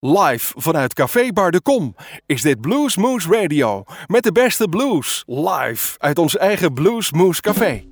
Live vanuit Café Bar de Kom is dit Blues Moose Radio. Met de beste blues. Live uit ons eigen Blues Moose Café.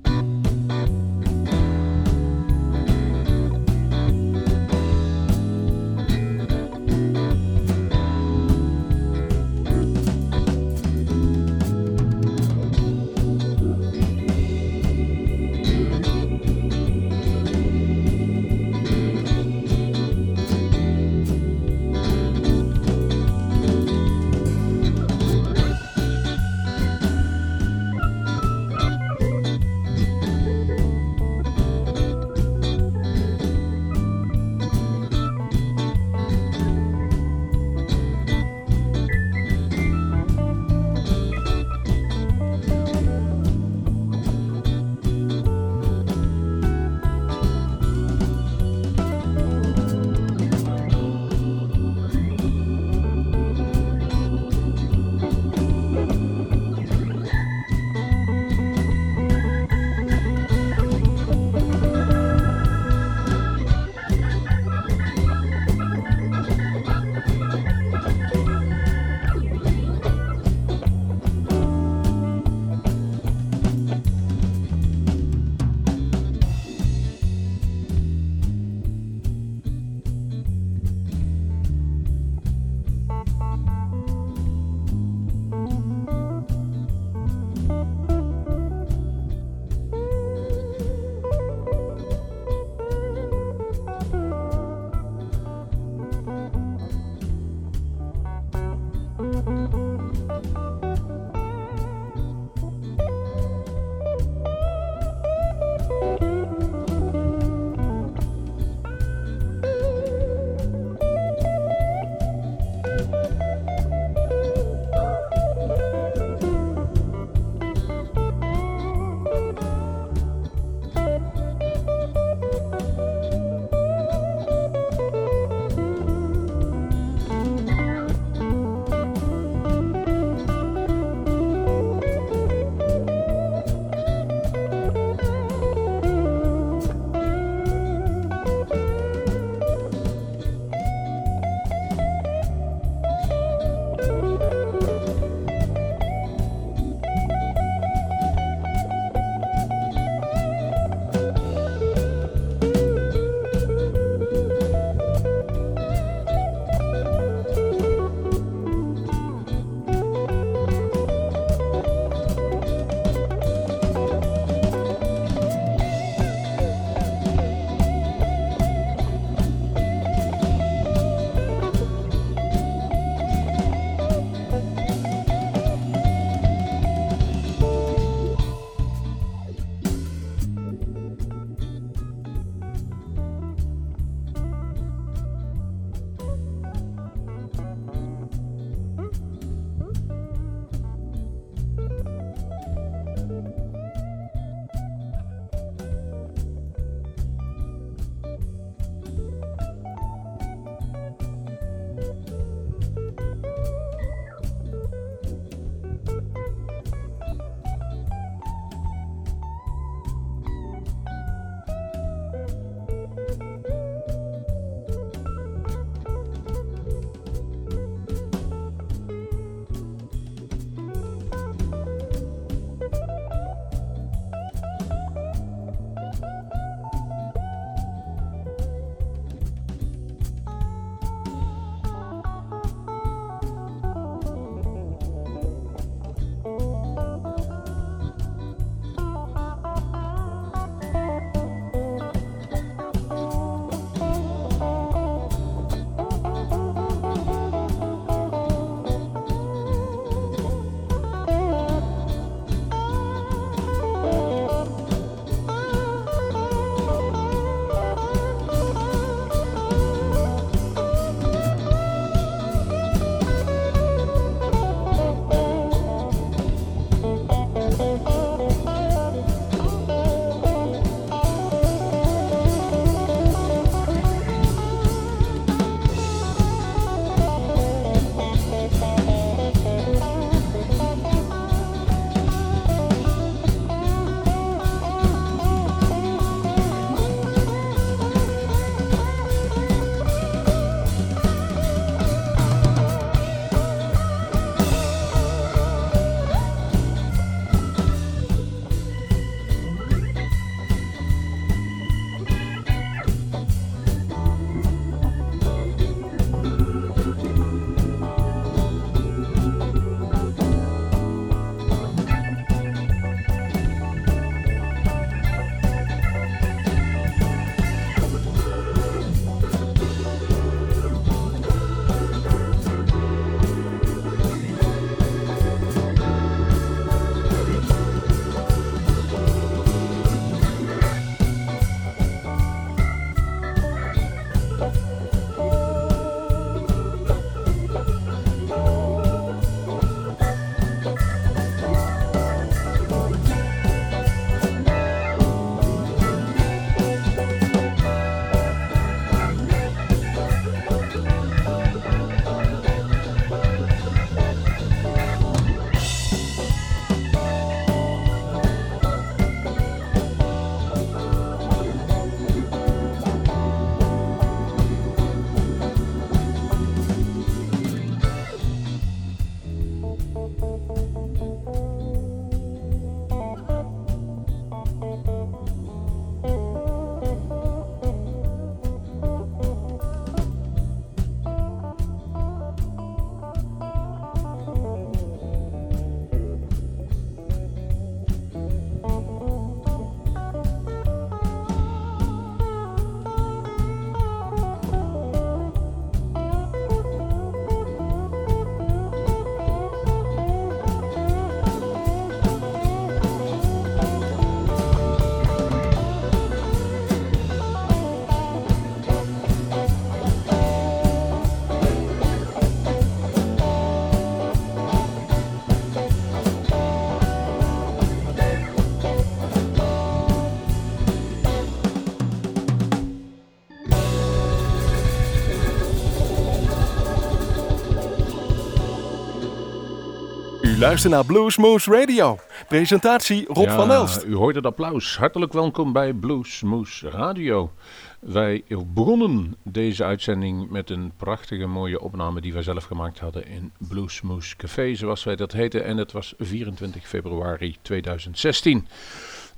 Luistert naar Bluesmoose Radio. Presentatie Rob van Elst. U hoort het applaus. Hartelijk welkom bij Bluesmoose Radio. Wij begonnen deze uitzending met een prachtige mooie opname die wij zelf gemaakt hadden in Bluesmoose Café, zoals wij dat heten. En het was 24 februari 2016.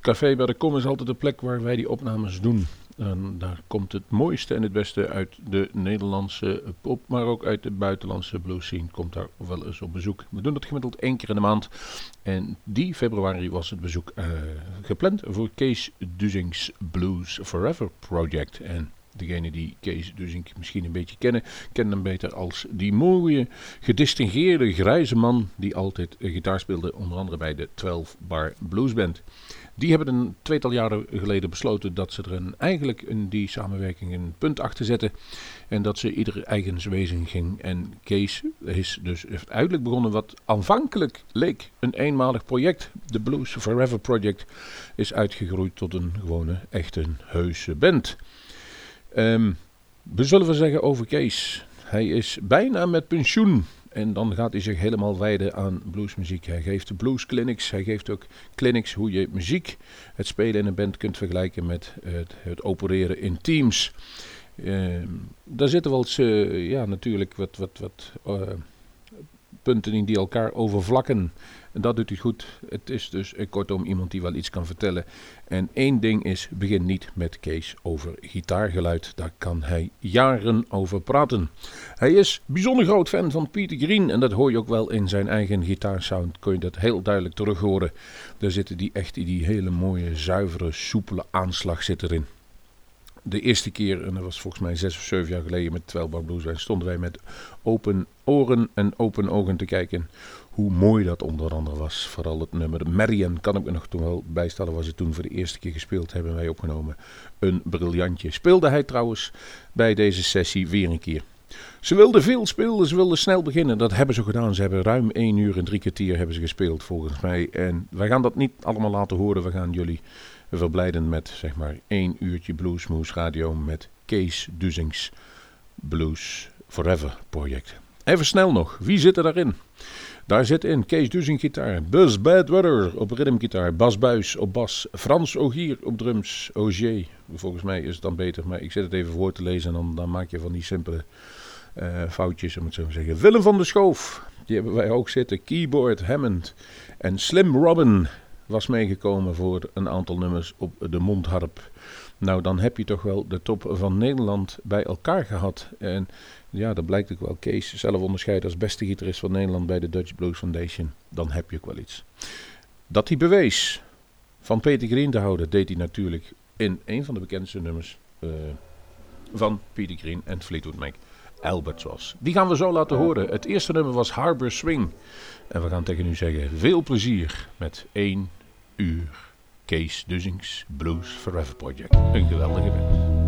Café bij de Kom is altijd de plek waar wij die opnames doen. En daar komt het mooiste en het beste uit de Nederlandse pop, maar ook uit de buitenlandse blues scene komt daar wel eens op bezoek. We doen dat gemiddeld één keer in de maand. En die februari was het bezoek uh, gepland voor Kees Duzings Blues Forever Project. En degene die Kees Duzing misschien een beetje kennen, kennen hem beter als die mooie, gedistingeerde grijze man die altijd gitaar speelde, onder andere bij de 12 Bar Blues Band. Die hebben een tweetal jaren geleden besloten dat ze er een, eigenlijk in die samenwerking een punt achter zetten. En dat ze ieder eigen wezen ging. En Kees is dus uiteindelijk begonnen wat aanvankelijk leek een eenmalig project. De Blues Forever Project is uitgegroeid tot een gewone, echte, heuse band. Um, we zullen we zeggen over Kees. Hij is bijna met pensioen. En dan gaat hij zich helemaal wijden aan bluesmuziek. Hij geeft bluesclinics. Hij geeft ook clinics hoe je muziek, het spelen in een band kunt vergelijken met het, het opereren in teams. Uh, daar zitten wel eens, ja, natuurlijk wat, wat, wat uh, punten in die elkaar overvlakken. Dat doet hij goed. Het is dus kortom iemand die wel iets kan vertellen. En één ding is, begin niet met Kees over gitaargeluid. Daar kan hij jaren over praten. Hij is bijzonder groot fan van Peter Green. En dat hoor je ook wel in zijn eigen gitaarsound. Kun je dat heel duidelijk terug horen. Daar zitten die echt die hele mooie, zuivere, soepele aanslag zit erin de eerste keer, en dat was volgens mij zes of zeven jaar geleden met 12 Bar Blues, stonden wij met open oren en open ogen te kijken hoe mooi dat onder andere was. Vooral het nummer Marian kan ik me nog toen wel bijstellen, was het toen voor de eerste keer gespeeld, hebben wij opgenomen. Een briljantje. Speelde hij trouwens bij deze sessie weer een keer. Ze wilden veel spelen, ze wilden snel beginnen. Dat hebben ze gedaan. Ze hebben ruim 1 uur en drie kwartier hebben ze gespeeld volgens mij. En wij gaan dat niet allemaal laten horen. We gaan jullie verblijden met zeg maar één uurtje Bluesmoes Radio met Kees Duzings Blues Forever project. Even snel nog, wie zit er daarin? Daar zit in Kees Duzing gitaar, Buzz Badweather op ritmegitaar, Bas Buis op bas, Frans Ogier op drums, Ogier. Volgens mij is het dan beter, maar ik zet het even voor te lezen en dan, dan maak je van die simpele uh, foutjes, om het zo te zeggen. Willem van der Schoof, die hebben wij ook zitten, keyboard, Hammond en Slim Robin was meegekomen voor een aantal nummers op de mondharp. Nou, dan heb je toch wel de top van Nederland bij elkaar gehad. En ja, dat blijkt ook wel. Kees zelf onderscheid als beste gitarist van Nederland bij de Dutch Blues Foundation. Dan heb je ook wel iets. Dat hij bewees van Peter Green te houden, deed hij natuurlijk in een van de bekendste nummers uh, van Peter Green en Fleetwood Mac. Albert was. Die gaan we zo laten horen. Het eerste nummer was Harbor Swing. En we gaan tegen u zeggen: veel plezier met één uur Kees Duzings Blues Forever Project. Een geweldige band.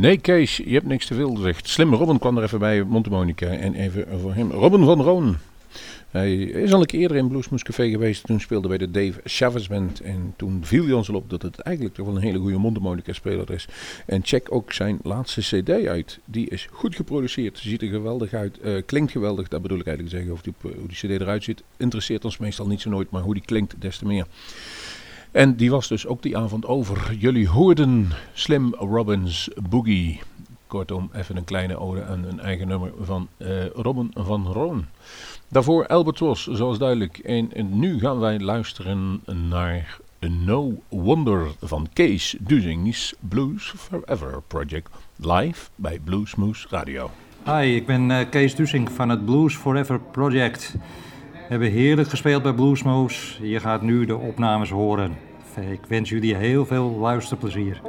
Nee, Kees, je hebt niks te veel gezegd. Slimme Robin kwam er even bij, Montemonica. En even voor hem. Robin van Roon. Hij is al een keer eerder in Bluesmoes Café geweest. Toen speelde bij de Dave Chavez Band. En toen viel hij ons al op dat het eigenlijk toch wel een hele goede mondharmonica speler is. En check ook zijn laatste cd uit. Die is goed geproduceerd. Ziet er geweldig uit. Uh, klinkt geweldig, dat bedoel ik eigenlijk zeggen. Of die, hoe die cd eruit ziet, interesseert ons meestal niet zo nooit. Maar hoe die klinkt, des te meer. En die was dus ook die avond over. Jullie hoorden Slim Robbins Boogie. Kortom, even een kleine ode aan een eigen nummer van uh, Robin van Roon. Daarvoor Albatross, zoals duidelijk. En, en nu gaan wij luisteren naar No Wonder van Kees Duzings Blues Forever Project live bij Bluesmoose Radio. Hi, ik ben uh, Kees Dusing van het Blues Forever Project. Hebben heerlijk gespeeld bij Bluesmoose. Je gaat nu de opnames horen. Ik wens jullie heel veel luisterplezier.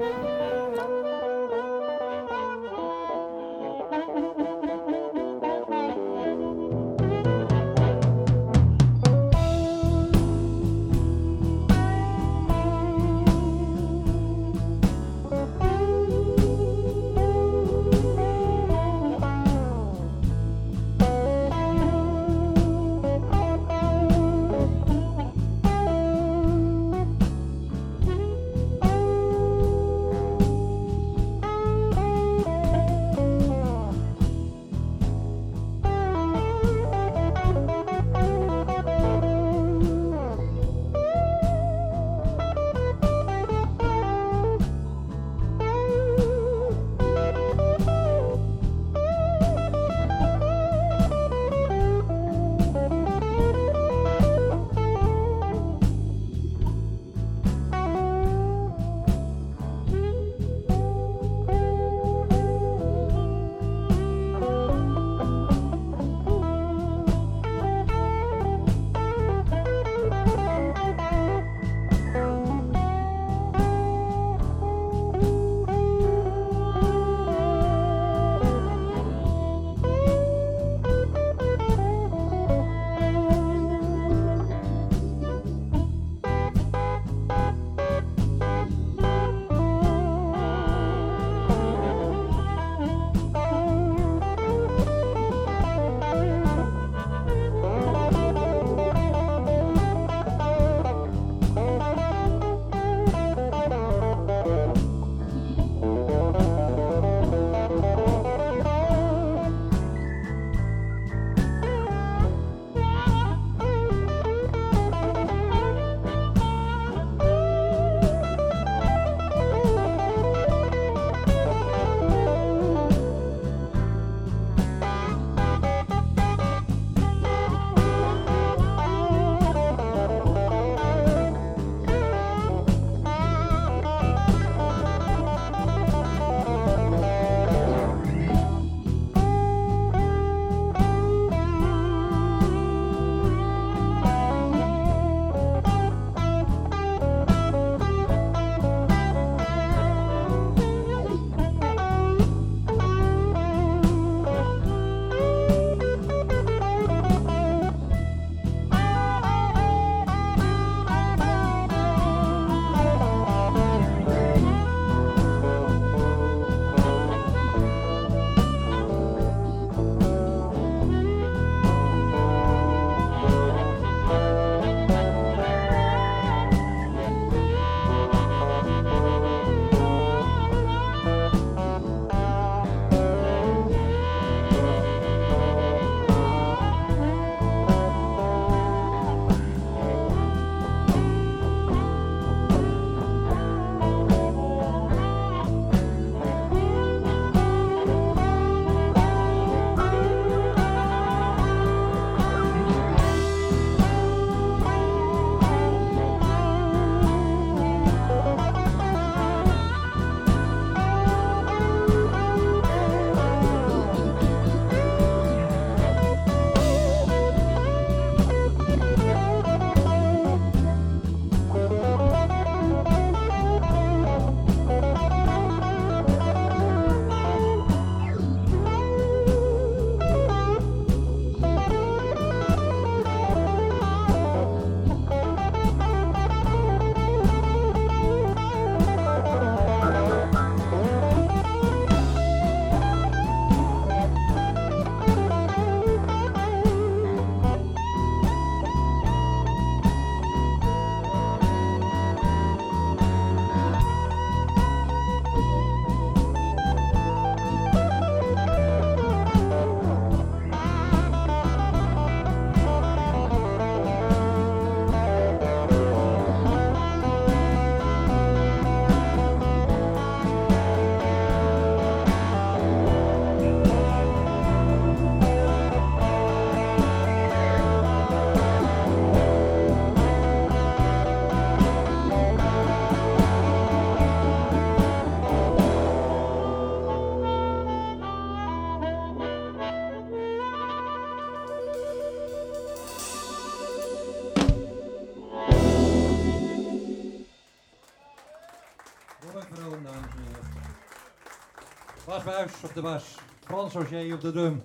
Buis op de bas. Frans Auger op de drum.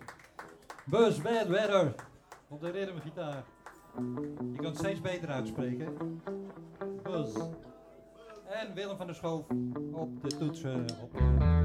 Buzz Bad Weather op de rhythmgitaar. Je kan het steeds beter uitspreken. Buzz. En Willem van der Schoof op de toetsen. Op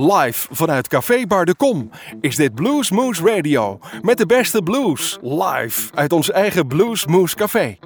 Live vanuit Café Bar de Kom is dit Blues Moose Radio. Met de beste blues. Live uit ons eigen Blues Moose Café.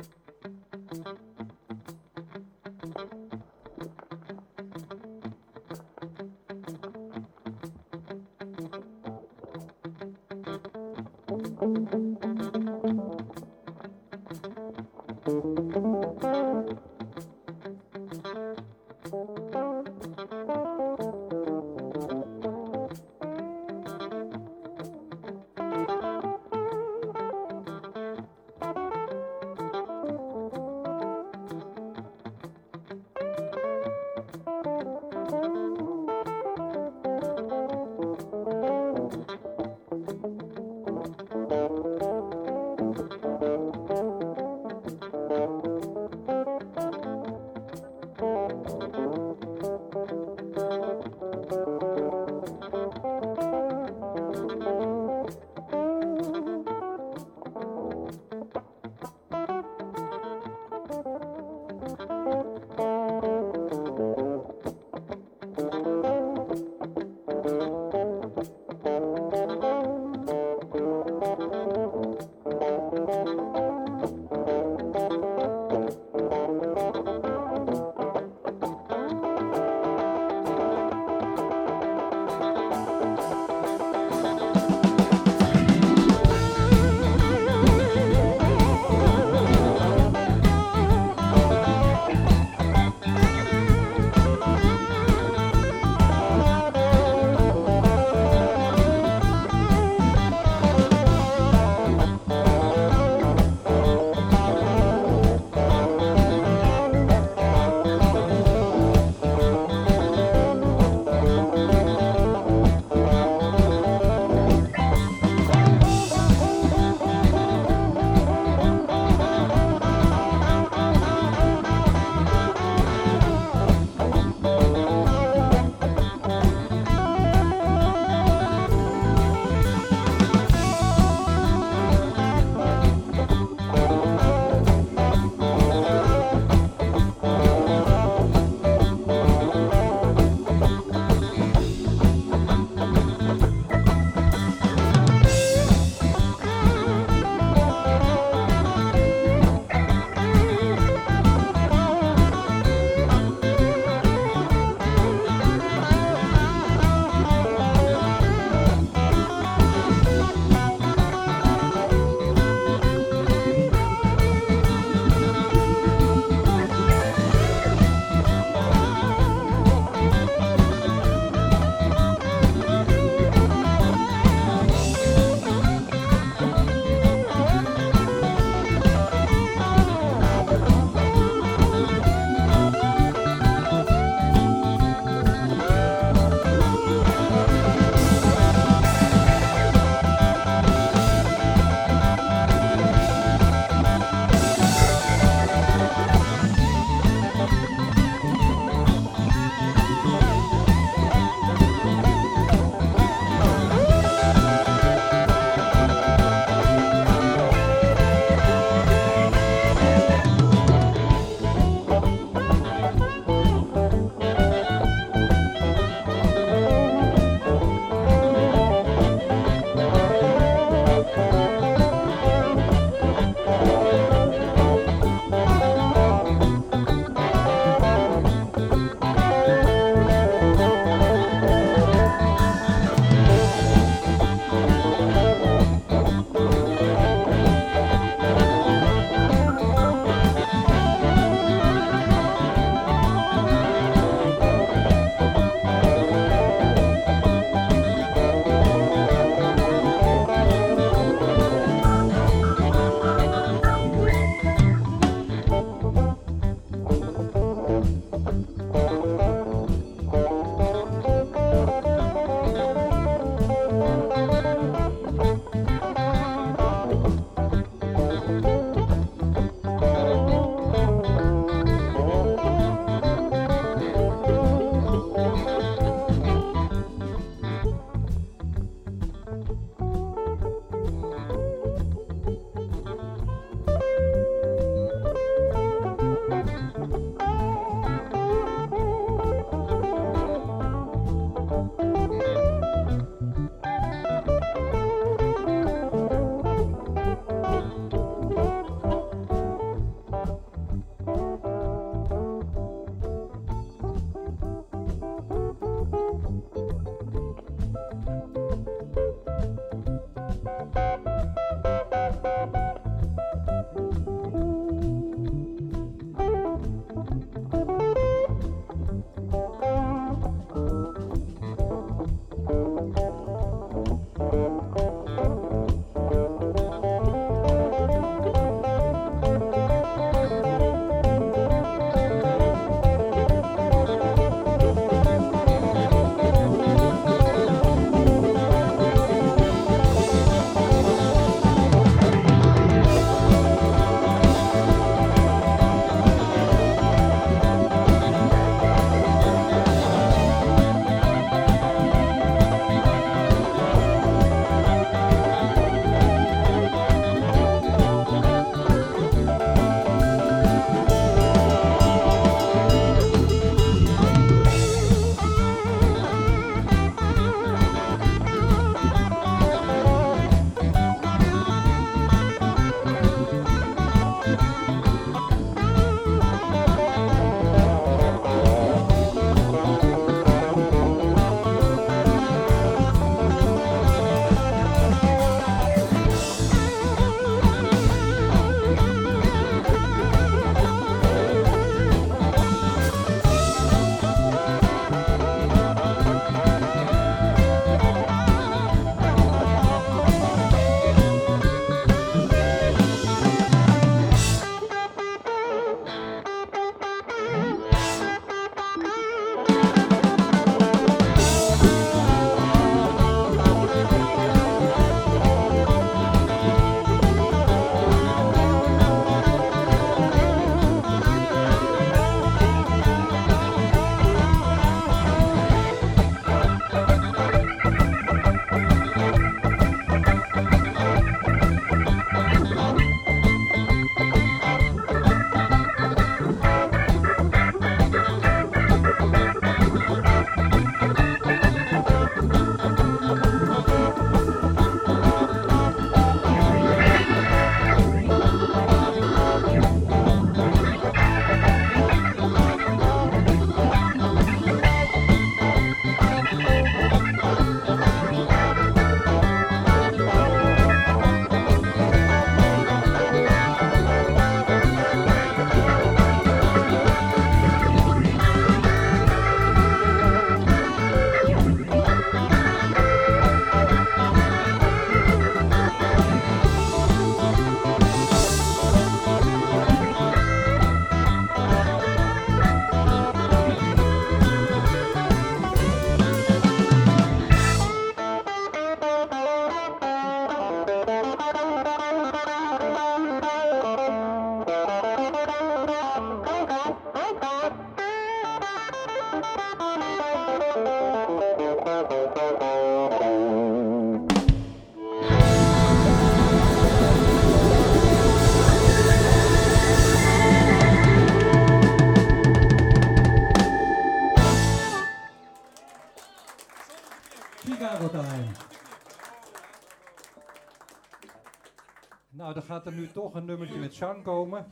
Gaat er nu toch een nummertje met zang komen.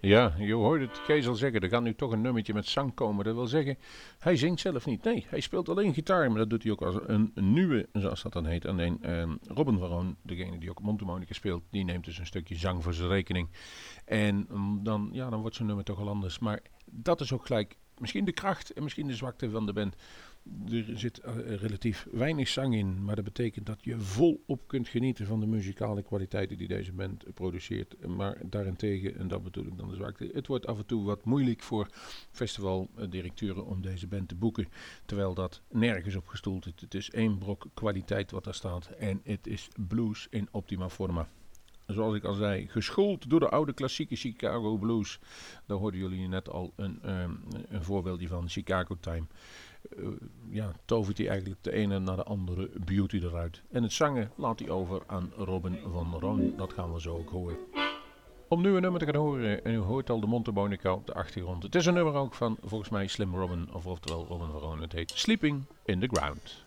Ja, je hoort het Kees al zeggen, er gaat nu toch een nummertje met zang komen. Dat wil zeggen, hij zingt zelf niet. Nee, hij speelt alleen gitaar, maar dat doet hij ook als een, nieuwe, zoals dat dan heet. Alleen uh, Robin Varoon, degene die ook mondharmonica speelt, die neemt dus een stukje zang voor zijn rekening. En um, dan, ja, dan wordt zo'n nummer toch al anders. Maar dat is ook gelijk misschien de kracht en misschien de zwakte van de band er zit uh, relatief weinig zang in, maar dat betekent dat je volop kunt genieten van de muzikale kwaliteiten die deze band produceert. Maar daarentegen, en dat bedoel ik dan de zwakte, het wordt af en toe wat moeilijk voor festivaldirecteuren om deze band te boeken, terwijl dat nergens op gestoeld is. Het is één brok kwaliteit wat daar staat en het is blues in optima forma zoals ik al zei, geschoold door de oude klassieke Chicago blues. Daar hoorden jullie net al een, um, een voorbeeldje van, Chicago Time. Uh, ja, tovert hij eigenlijk de ene naar de andere beauty eruit. En het zangen laat hij over aan Robin van Roon. Dat gaan we zo ook horen. Om nu een nummer te gaan horen, en u hoort al de Montemonica op de achtergrond. Het is een nummer ook van volgens mij Slim Robin, of oftewel Robin van Roon. Het heet Sleeping in the Ground.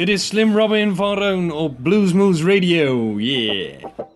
Dit is Slim Robin van Roon op Bluesmoose Radio. Yeah.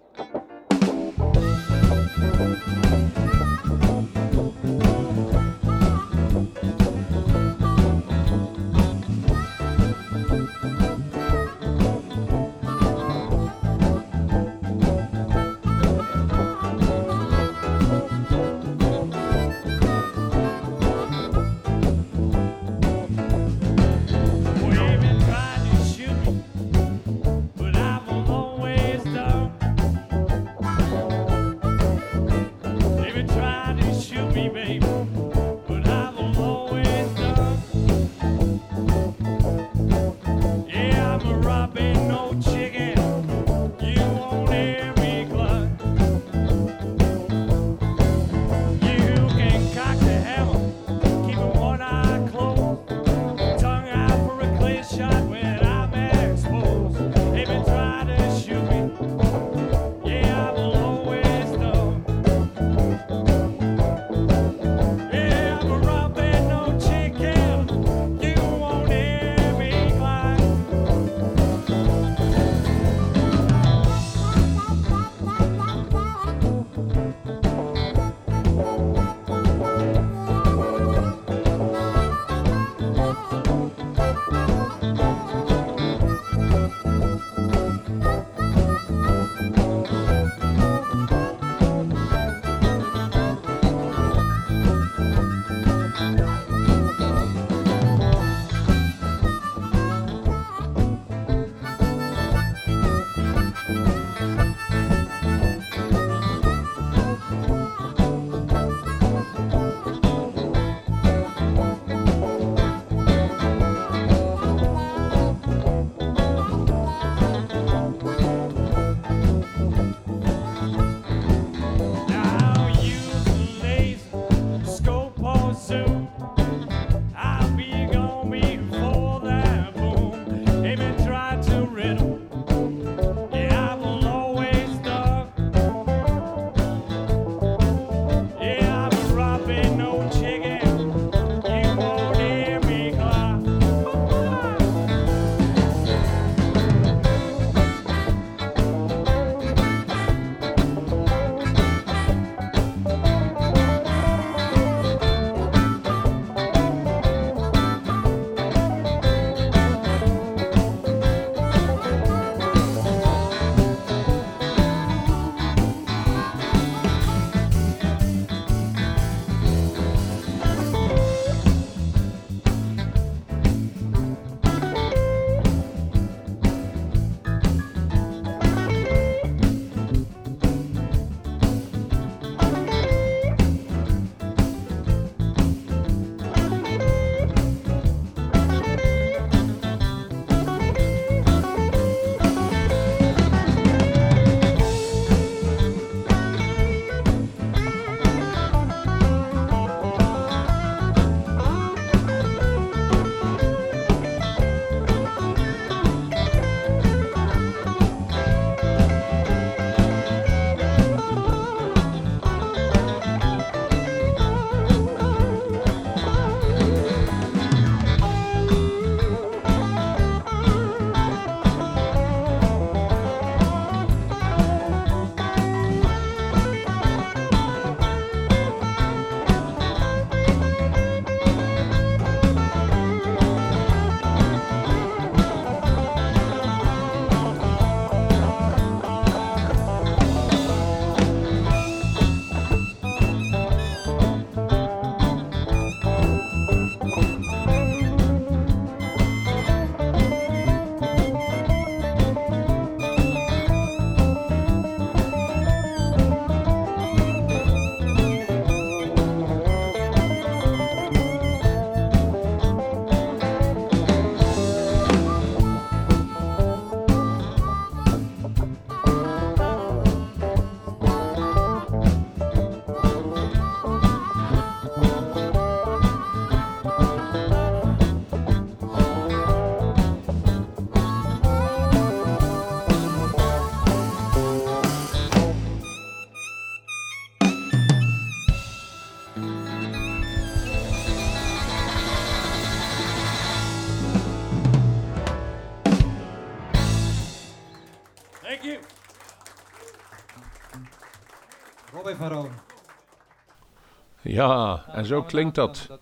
Ja, en zo klinkt dat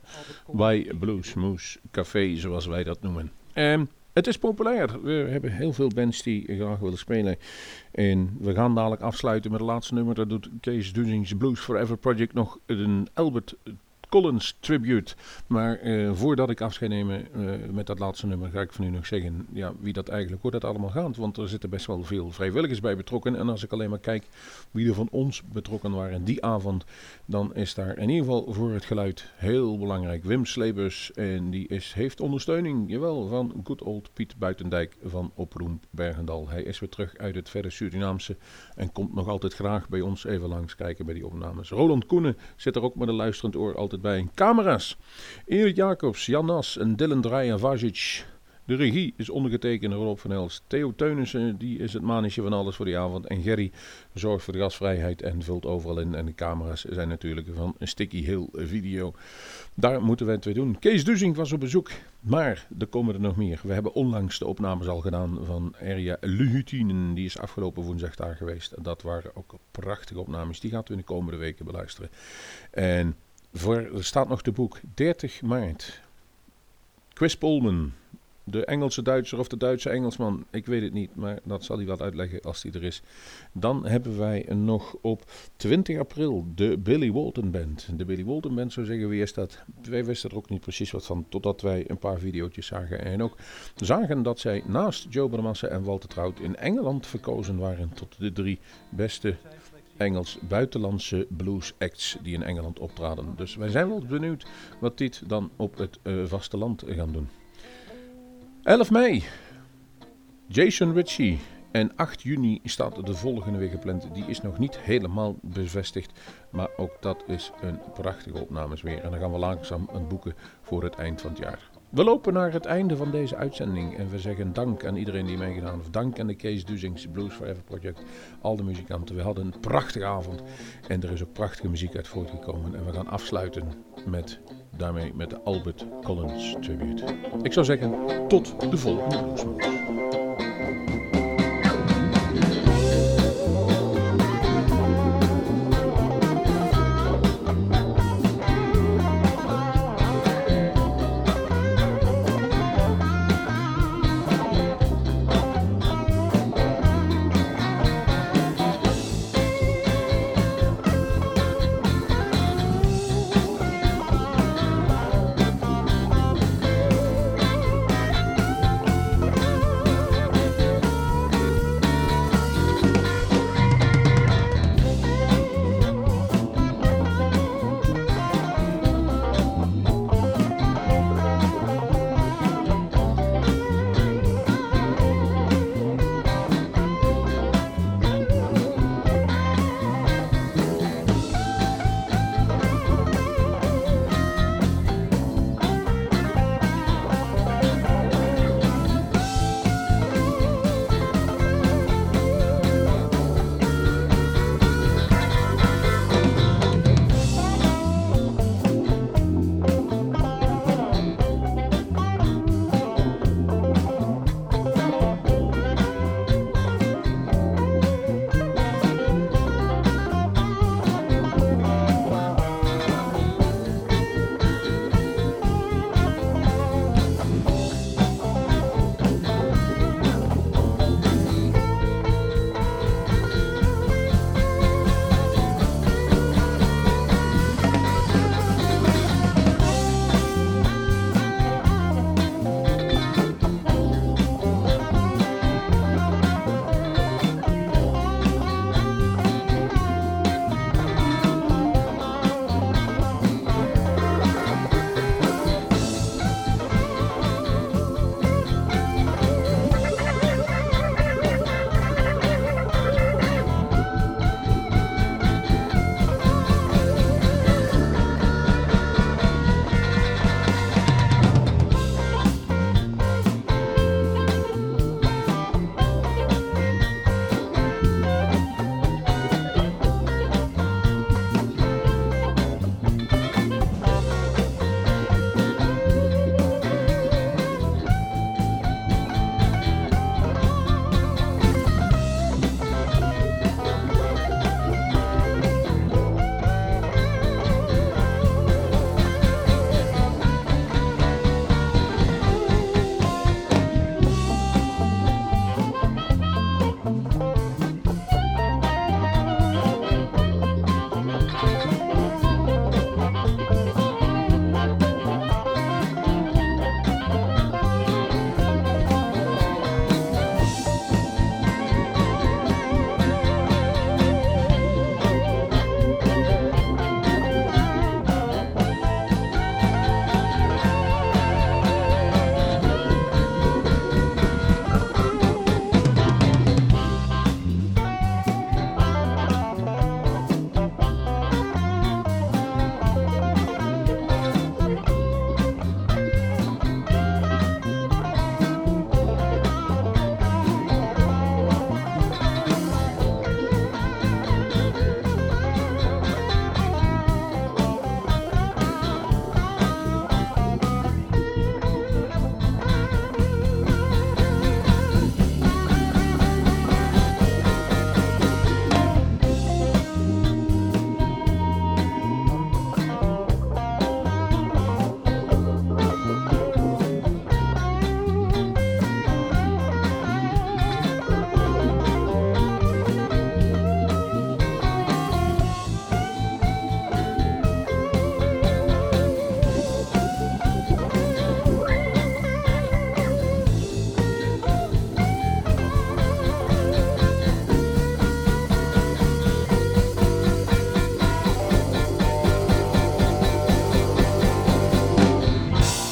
bij Bluesmoose Café, zoals wij dat noemen. Ehm, het is populair. We hebben heel veel bands die graag willen spelen. En we gaan dadelijk afsluiten met het laatste nummer. Dat doet Kees Duzings Blues Forever Project nog een Albert Collins tribute. Maar eh, voordat ik afscheid neem uh, met dat laatste nummer, ga ik van u nog zeggen ja, wie dat eigenlijk, hoe dat allemaal gaat. Want er zitten best wel veel vrijwilligers bij betrokken. En als ik alleen maar kijk wie er van ons betrokken waren die avond, dan is daar in ieder geval voor het geluid heel belangrijk. Wim Slebus, en die is, heeft ondersteuning, jawel, van good old Piet Buitendijk van Oproem Bergendal. Hij is weer terug uit het verre Surinaamse en komt nog altijd graag bij ons even langs kijken bij die opnames. Roland Koenen zit er ook met een luisterend oor altijd bij. Camera's. Erik Jacobs, Jan Nas en Dylan Draaier Vajic. De regie is ondergetekend door Rob van Elst. Theo Teunissen die is het manetje van alles voor die avond. En Gerry zorgt voor de gasvrijheid en vult overal in. En de camera's zijn natuurlijk van een sticky heel video. Daar moeten we het weer doen. Kees Duzing was op bezoek. Maar er komen er nog meer. We hebben onlangs de opnames al gedaan van Erja Luhutinen. Die is afgelopen woensdag daar geweest. Dat waren ook prachtige opnames. Die gaat u in de komende weken beluisteren. En voor, er staat nog de boek 30 maart. Chris Polman, de Engelse Duitser of de Duitse Engelsman, ik weet het niet, maar dat zal hij wel uitleggen als hij er is. Dan hebben wij nog op 20 april de Billy Walton Band. De Billy Walton Band zou zeggen, wie is dat? Wij wisten er ook niet precies wat van, totdat wij een paar video's zagen. En ook zagen dat zij naast Joe Bramassa en Walter Trout in Engeland verkozen waren tot de drie beste Engels buitenlandse blues acts die in Engeland optraden. Dus wij zijn wel benieuwd wat dit dan op het uh, vasteland gaan doen. 11 mei, Jason Ritchie. En 8 juni staat de volgende weer gepland. Die is nog niet helemaal bevestigd. Maar ook dat is een prachtige opnames weer. En dan gaan we langzaam een boeken voor het eind van het jaar. We lopen naar het einde van deze uitzending en we zeggen dank aan iedereen die meegedaan heeft. Dank aan de Kees Duzings Blues Forever Project, al de muzikanten. We hadden een prachtige avond en er is ook prachtige muziek uit voortgekomen. En we gaan afsluiten met, daarmee met de Albert Collins Tribute. Ik zou zeggen, tot de volgende Bluesmoes.